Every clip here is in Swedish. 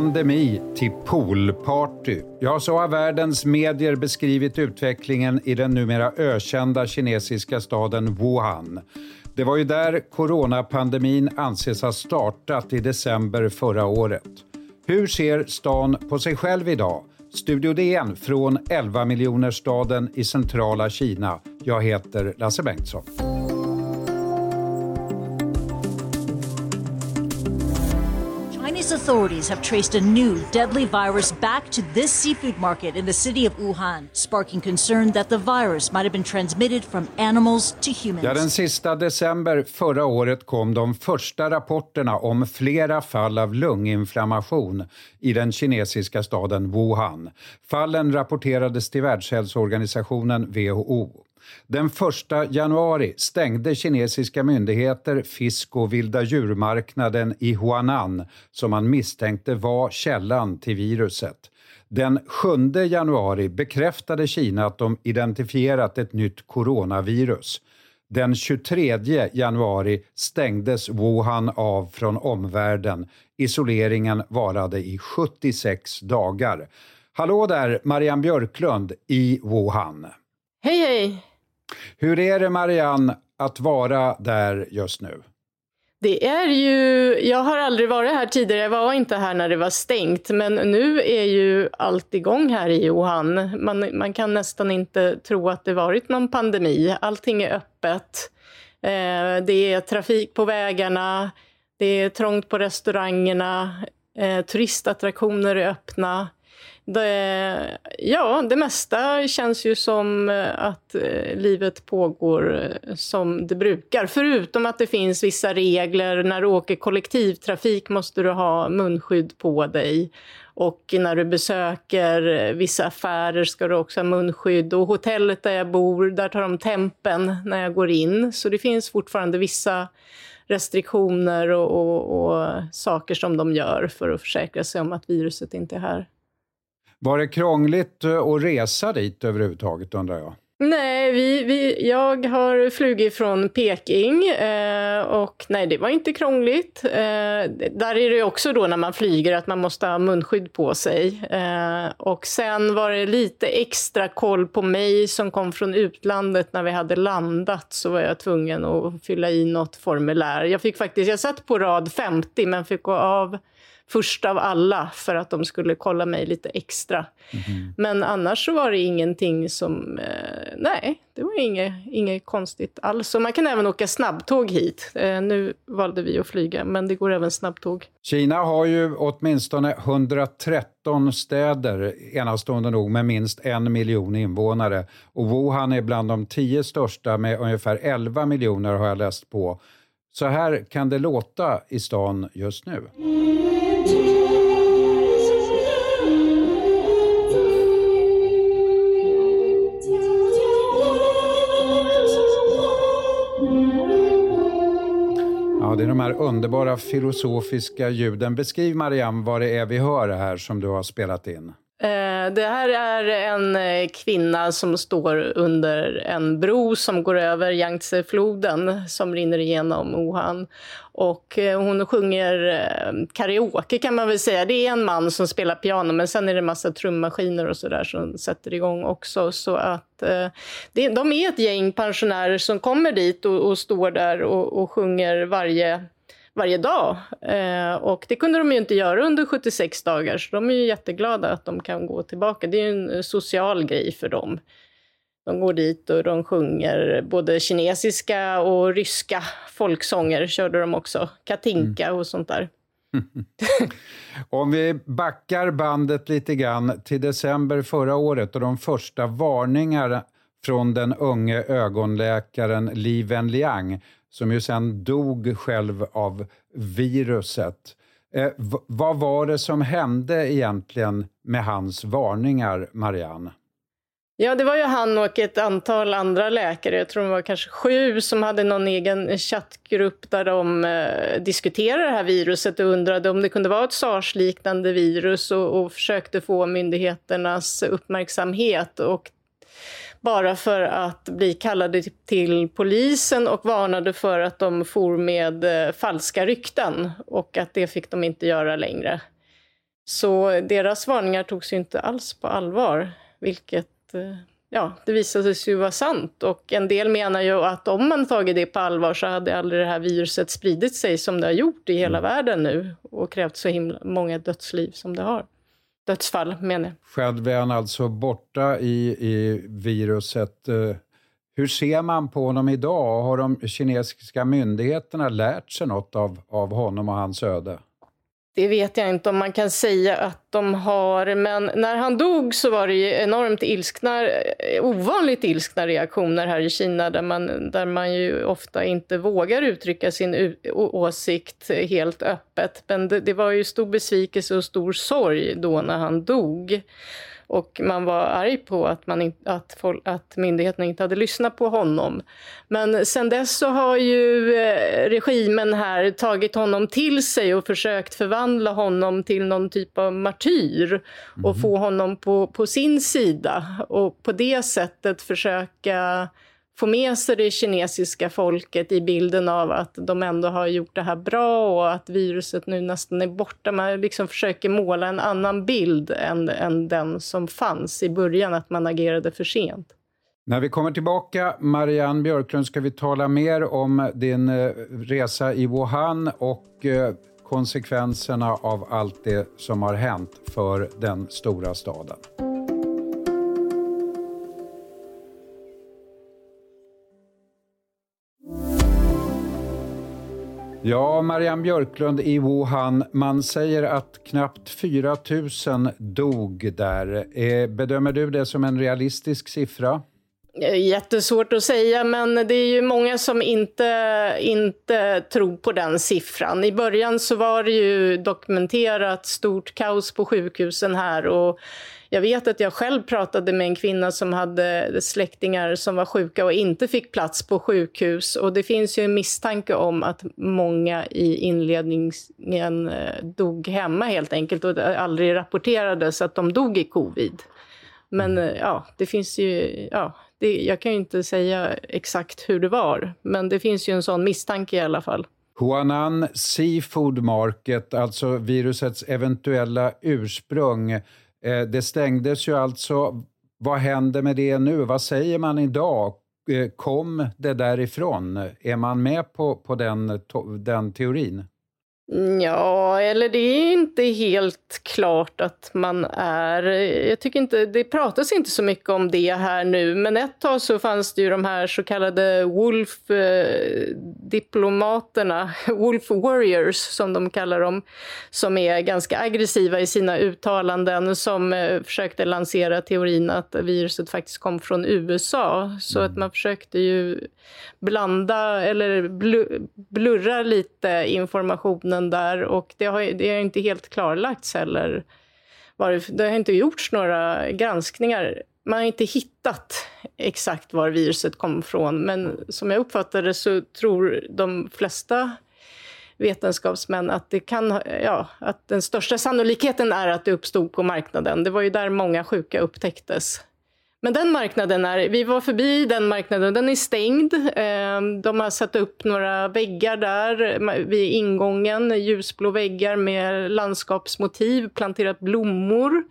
Pandemi till poolparty. Ja, så har världens medier beskrivit utvecklingen i den numera ökända kinesiska staden Wuhan. Det var ju där coronapandemin anses ha startat i december förra året. Hur ser stan på sig själv idag? Studio DN från 11 miljonerstaden i centrala Kina. Jag heter Lasse Bengtsson. Authorities have traced a new deadly virus back to this seafood market in the city of Wuhan, sparking concern that the virus might have been transmitted from animals to humans. Ja, den sista december förra året kom de första rapporterna om flera fall av lunginflammation i den kinesiska staden Wuhan. Fallen rapporterades till Världshälsoorganisationen WHO. Den 1 januari stängde kinesiska myndigheter fisk och vilda djurmarknaden i Huanan som man misstänkte var källan till viruset. Den 7 januari bekräftade Kina att de identifierat ett nytt coronavirus. Den 23 januari stängdes Wuhan av från omvärlden. Isoleringen varade i 76 dagar. Hallå där, Marianne Björklund i Wuhan. Hej, hej! Hur är det Marianne att vara där just nu? Det är ju, jag har aldrig varit här tidigare, jag var inte här när det var stängt, men nu är ju allt igång här i Wuhan. Man, man kan nästan inte tro att det varit någon pandemi. Allting är öppet. Eh, det är trafik på vägarna, det är trångt på restaurangerna, eh, turistattraktioner är öppna. Det, ja, det mesta känns ju som eh, att eh, livet pågår eh, som det brukar. Förutom att det finns vissa regler. När du åker kollektivtrafik måste du ha munskydd på dig. Och när du besöker vissa affärer ska du också ha munskydd. Och hotellet där jag bor, där tar de tempen när jag går in. Så det finns fortfarande vissa restriktioner och, och, och saker som de gör för att försäkra sig om att viruset inte är här. Var det krångligt eh, att resa dit överhuvudtaget undrar jag? Nej, vi, vi, jag har flugit från Peking eh, och nej, det var inte krångligt. Eh, där är det också då när man flyger att man måste ha munskydd på sig. Eh, och sen var det lite extra koll på mig som kom från utlandet när vi hade landat så var jag tvungen att fylla i något formulär. Jag fick faktiskt, jag satt på rad 50 men fick gå av först av alla för att de skulle kolla mig lite extra. Mm. Men annars så var det ingenting som... Eh, nej, det var inget, inget konstigt alls. Och man kan även åka snabbtåg hit. Eh, nu valde vi att flyga, men det går även snabbtåg. Kina har ju åtminstone 113 städer, enastående nog, med minst en miljon invånare. Och Wuhan är bland de tio största med ungefär 11 miljoner har jag läst på. Så här kan det låta i stan just nu. Ja, det är de här underbara filosofiska ljuden. Beskriv Marianne vad det är vi hör här som du har spelat in. Eh, det här är en eh, kvinna som står under en bro som går över Yangtzefloden som rinner igenom Wuhan. Och eh, hon sjunger karaoke kan man väl säga. Det är en man som spelar piano men sen är det massa trummaskiner och sådär som sätter igång också. Så att de är ett gäng pensionärer som kommer dit och, och står där och, och sjunger varje varje dag. Eh, och det kunde de ju inte göra under 76 dagar, så de är ju jätteglada att de kan gå tillbaka. Det är ju en social grej för dem. De går dit och de sjunger både kinesiska och ryska folksånger, körde de också. Katinka mm. och sånt där. Om vi backar bandet lite grann till december förra året och de första varningarna från den unge ögonläkaren Li Wenliang som ju sen dog själv av viruset. Eh, vad var det som hände egentligen med hans varningar, Marianne? Ja, det var ju han och ett antal andra läkare, jag tror det var kanske sju, som hade någon egen chattgrupp där de eh, diskuterade det här viruset och undrade om det kunde vara ett sars-liknande virus och, och försökte få myndigheternas uppmärksamhet. Och bara för att bli kallade till polisen och varnade för att de for med eh, falska rykten och att det fick de inte göra längre. Så deras varningar togs ju inte alls på allvar, vilket eh, ja, det visade sig ju vara sant. Och en del menar ju att om man tagit det på allvar så hade aldrig det här viruset spridit sig som det har gjort i hela mm. världen nu och krävt så himla många dödsliv som det har. Dödsfall, menar jag. Själv är han alltså borta i, i viruset. Eh, hur ser man på honom idag? Har de kinesiska myndigheterna lärt sig något av, av honom och hans öde? Det vet jag inte om man kan säga att de har, men när han dog så var det ju enormt ilskna, eh, ovanligt ilskna reaktioner här i Kina där man, där man ju ofta inte vågar uttrycka sin åsikt helt öppet. Men det, det var ju stor besvikelse och stor sorg då när han dog. Och man var arg på att, man att, folk, att myndigheterna inte hade lyssnat på honom. Men sen dess så har ju eh, regimen här tagit honom till sig och försökt förvandla honom till någon typ av martyr och mm. få honom på, på sin sida och på det sättet försöka få med sig det kinesiska folket i bilden av att de ändå har gjort det här bra och att viruset nu nästan är borta. Man liksom försöker måla en annan bild än, än den som fanns i början, att man agerade för sent. När vi kommer tillbaka, Marianne Björklund, ska vi tala mer om din eh, resa i Wuhan och eh, konsekvenserna av allt det som har hänt för den stora staden. Ja, Marianne Björklund i Wuhan. Man säger att knappt 4 000 dog där. Eh, bedömer du det som en realistisk siffra? Eh, jättesvårt att säga, men det är ju många som inte, inte tror på den siffran. I början så var det ju dokumenterat stort kaos på sjukhusen här och jag vet att jag själv pratade med en kvinna som hade släktingar som var sjuka och inte fick plats på sjukhus. Och det finns ju en misstanke om att många i inledningen eh, dog hemma helt enkelt och det aldrig rapporterades att de dog i covid. Men eh, ja, det finns ju... Ja, det, jag kan ju inte säga exakt hur det var, men det finns ju en sån misstanke i alla fall. Huanan Seafood Market, alltså virusets eventuella ursprung, Eh, det stängdes ju alltså. Vad händer med det nu? Vad säger man idag? Eh, kom det därifrån? Är man med på, på den, den teorin? Ja, eller det är inte helt klart att man är. Jag tycker inte, det pratas inte så mycket om det här nu, men ett tag så fanns det ju de här så kallade Wolf-diplomaterna, eh, Wolf Warriors som de kallar dem, som är ganska aggressiva i sina uttalanden, som eh, försökte lansera teorin att viruset faktiskt kom från USA. Så att man försökte ju blanda eller blurra lite informationen där och det har, det har inte helt klarlagts heller. Det har inte gjorts några granskningar. Man har inte hittat exakt var viruset kom ifrån men som jag uppfattar det så tror de flesta vetenskapsmän att, det kan, ja, att den största sannolikheten är att det uppstod på marknaden. Det var ju där många sjuka upptäcktes. Men den marknaden är, vi var förbi den marknaden, den är stängd. Ehm, de har satt upp några väggar där vid ingången, ljusblå väggar med landskapsmotiv, planterat blommor.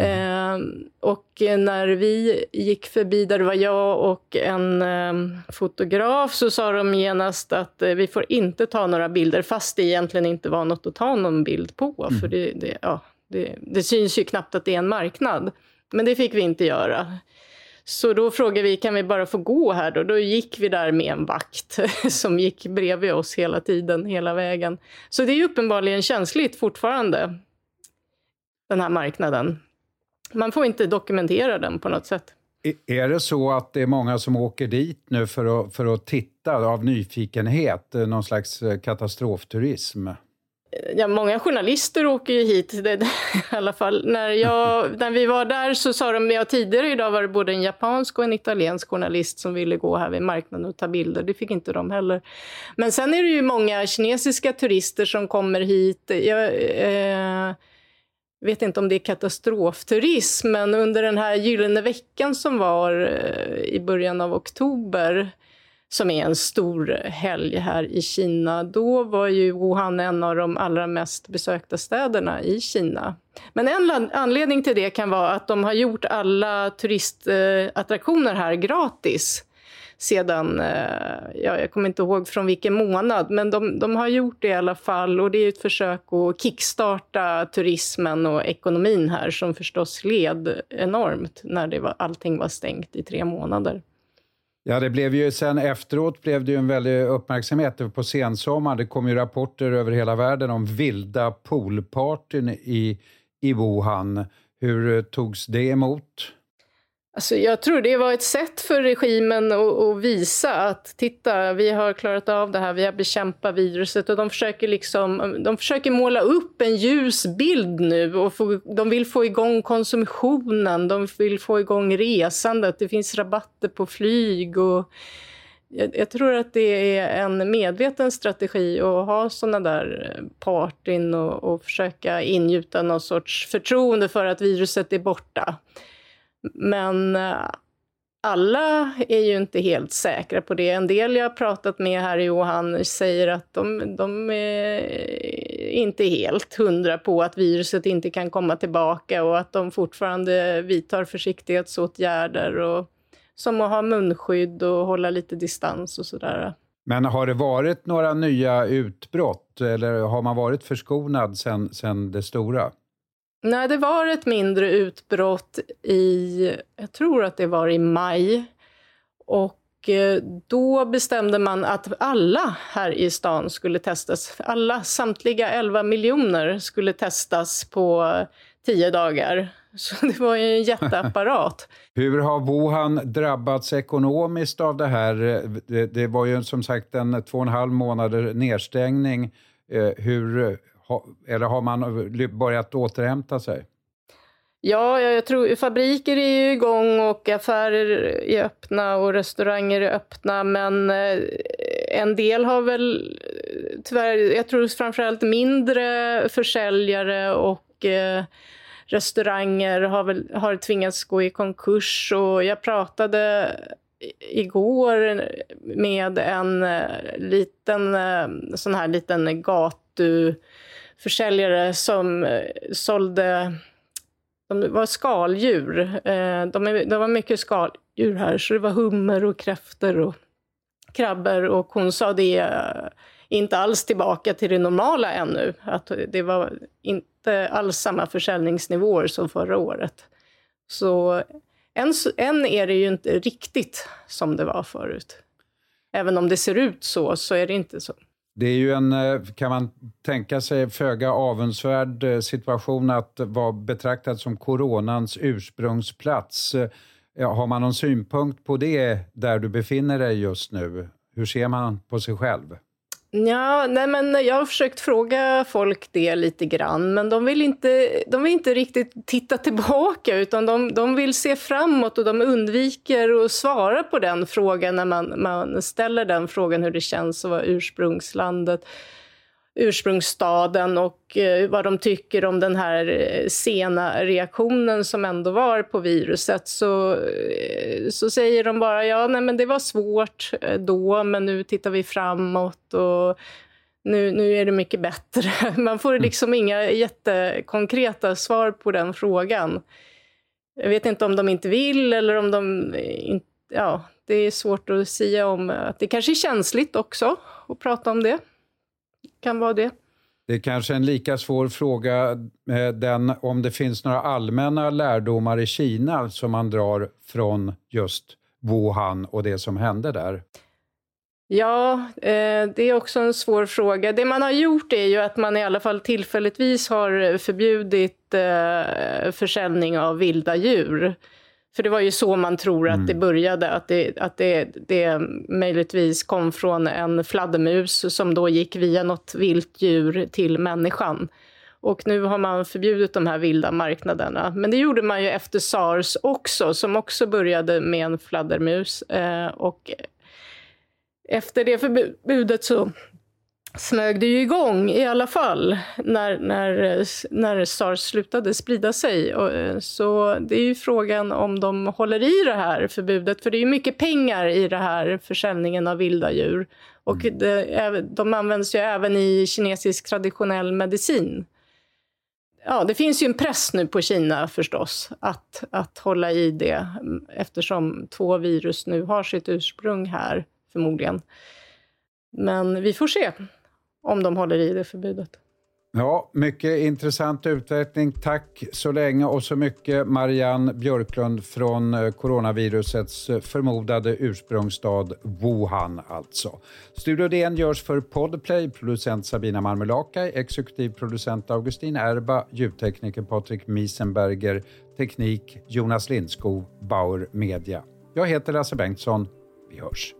Mm. och när vi gick förbi, där det var jag och en ehm, fotograf, så sa de genast att eh, vi får inte ta några bilder, fast det egentligen inte var något att ta någon bild på. Mm. För det, det, ja, det, det syns ju knappt att det är en marknad. Men det fick vi inte göra. Så då frågade vi, kan vi bara få gå här då? Då gick vi där med en vakt som gick bredvid oss hela tiden, hela vägen. Så det är uppenbarligen känsligt fortfarande, den här marknaden. Man får inte dokumentera den på något sätt. Är det så att det är många som åker dit nu för att, för att titta av nyfikenhet, någon slags katastrofturism? Ja, många journalister åker ju hit. Det, i alla fall. När, jag, när vi var där så sa de, ja, tidigare idag var det både en japansk och en italiensk journalist som ville gå här vid marknaden och ta bilder. Det fick inte de heller. Men sen är det ju många kinesiska turister som kommer hit. Jag, eh, vet inte om det är katastrofturism, men under den här gyllene veckan som var eh, i början av oktober, som är en stor helg här i Kina, då var ju Wuhan en av de allra mest besökta städerna i Kina. Men en anledning till det kan vara att de har gjort alla turistattraktioner här gratis sedan, eh, ja, jag kommer inte ihåg från vilken månad, men de, de har gjort det i alla fall och det är ett försök att kickstarta turismen och ekonomin här som förstås led enormt när det var, allting var stängt i tre månader. Ja, det blev ju sen efteråt blev det ju en väldig uppmärksamhet på sensommaren. Det kom ju rapporter över hela världen om vilda poolpartyn i, i Wuhan. Hur eh, togs det emot? Alltså jag tror det var ett sätt för regimen att, att, visa att titta, vi har klarat av det här, vi har bekämpat viruset och de försöker, liksom, de försöker måla upp en ljus bild nu och få, de vill få igång konsumtionen, de vill få igång resandet, det finns rabatter på flyg och jag, jag tror att det är en medveten strategi att ha såna där eh, partyn och, och försöka ingjuta någon sorts förtroende för att viruset är borta. Men eh, alla är ju inte helt säkra på det. En del jag har pratat med här i Wuhan säger att de, de är inte helt hundra på att viruset inte kan komma tillbaka och att de fortfarande vidtar försiktighetsåtgärder och, som att ha munskydd och hålla lite distans och sådär. Men har det varit några nya utbrott eller har man varit förskonad sen, sen det stora? Nej, det var ett mindre utbrott i, jag tror att det var i maj. Och eh, då bestämde man att alla här i stan skulle testas. Alla, samtliga 11 miljoner skulle testas på tio dagar. Så det var ju en jätteapparat. Hur har Wuhan drabbats ekonomiskt av det här? Det, det var ju som sagt en två och en halv månader nedstängning. Eh, hur eller har man börjat återhämta sig? Ja, jag tror fabriker är ju igång och affärer är öppna och restauranger är öppna, men eh, en del har väl eh, tyvärr, jag tror framförallt mindre försäljare och eh, restauranger har, väl, har tvingats gå i konkurs och jag pratade igår med en eh, liten sån här liten du försäljare som eh, sålde de var skaldjur. Eh, de, det var mycket skaldjur här, så det var hummer och kräftor och krabbor. Och hon sa det eh, inte alls tillbaka till det normala ännu. Att det var inte alls samma försäljningsnivåer som förra året. Så än, än är det ju inte riktigt som det var förut. Även om det ser ut så, så är det inte så. Det är ju en, eh, kan man tänka sig, föga avundsvärd eh, situation att vara betraktad som coronans ursprungsplats. Eh, har man någon synpunkt på det där du befinner dig just nu? Hur ser man på sig själv? Ja, nej men jag har försökt fråga folk det lite grann, men de vill inte, de vill inte riktigt titta tillbaka utan de, de vill se framåt och de undviker att svara på den frågan när man, man ställer den frågan hur det känns att vara ursprungslandet ursprungsstaden och eh, vad de tycker om den här eh, sena reaktionen som ändå var på viruset så, eh, så säger de bara ja, nej, men det var svårt då, men nu tittar vi framåt och nu, nu är det mycket bättre. Man får liksom inga jättekonkreta svar på den frågan. Jag vet inte om de inte vill eller om de inte... Ja, det är svårt att säga om. att Det kanske är känsligt också att prata om det kan vara det. Det är kanske en lika svår fråga eh, den, om det finns några allmänna lärdomar i Kina som man drar från just Wuhan och det som hände där. Ja, eh, det är också en svår fråga. Det man har gjort är ju att man i alla fall tillfälligtvis har förbjudit eh, försäljning av vilda djur. För det var ju så man tror att mm. det började, att, det, att det, det möjligtvis kom från en fladdermus som då gick via något vilt djur till människan. Och nu har man förbjudit de här vilda marknaderna. Men det gjorde man ju efter sars också, som också började med en fladdermus. Eh, och efter det förbudet så smög det ju igång i alla fall när, när, när sars slutade sprida sig. Så det är ju frågan om de håller i det här förbudet, för det är ju mycket pengar i det här försäljningen av vilda djur. Och mm. det, de används ju även i kinesisk traditionell medicin. Ja, det finns ju en press nu på Kina förstås att, att hålla i det eftersom två virus nu har sitt ursprung här, förmodligen. Men vi får se om de håller i det förbudet. Ja, mycket intressant utveckling. Tack så länge och så mycket Marianne Björklund från eh, coronavirusets eh, förmodade ursprungsstad Wuhan alltså. Studio DN görs för Podplay, producent Sabina Marmelakai, exekutiv producent Augustin Erba, ljudtekniker Patrik Miesenberger, teknik Jonas Lindskog, Bauer Media. Jag heter Lasse Bengtsson. Vi hörs.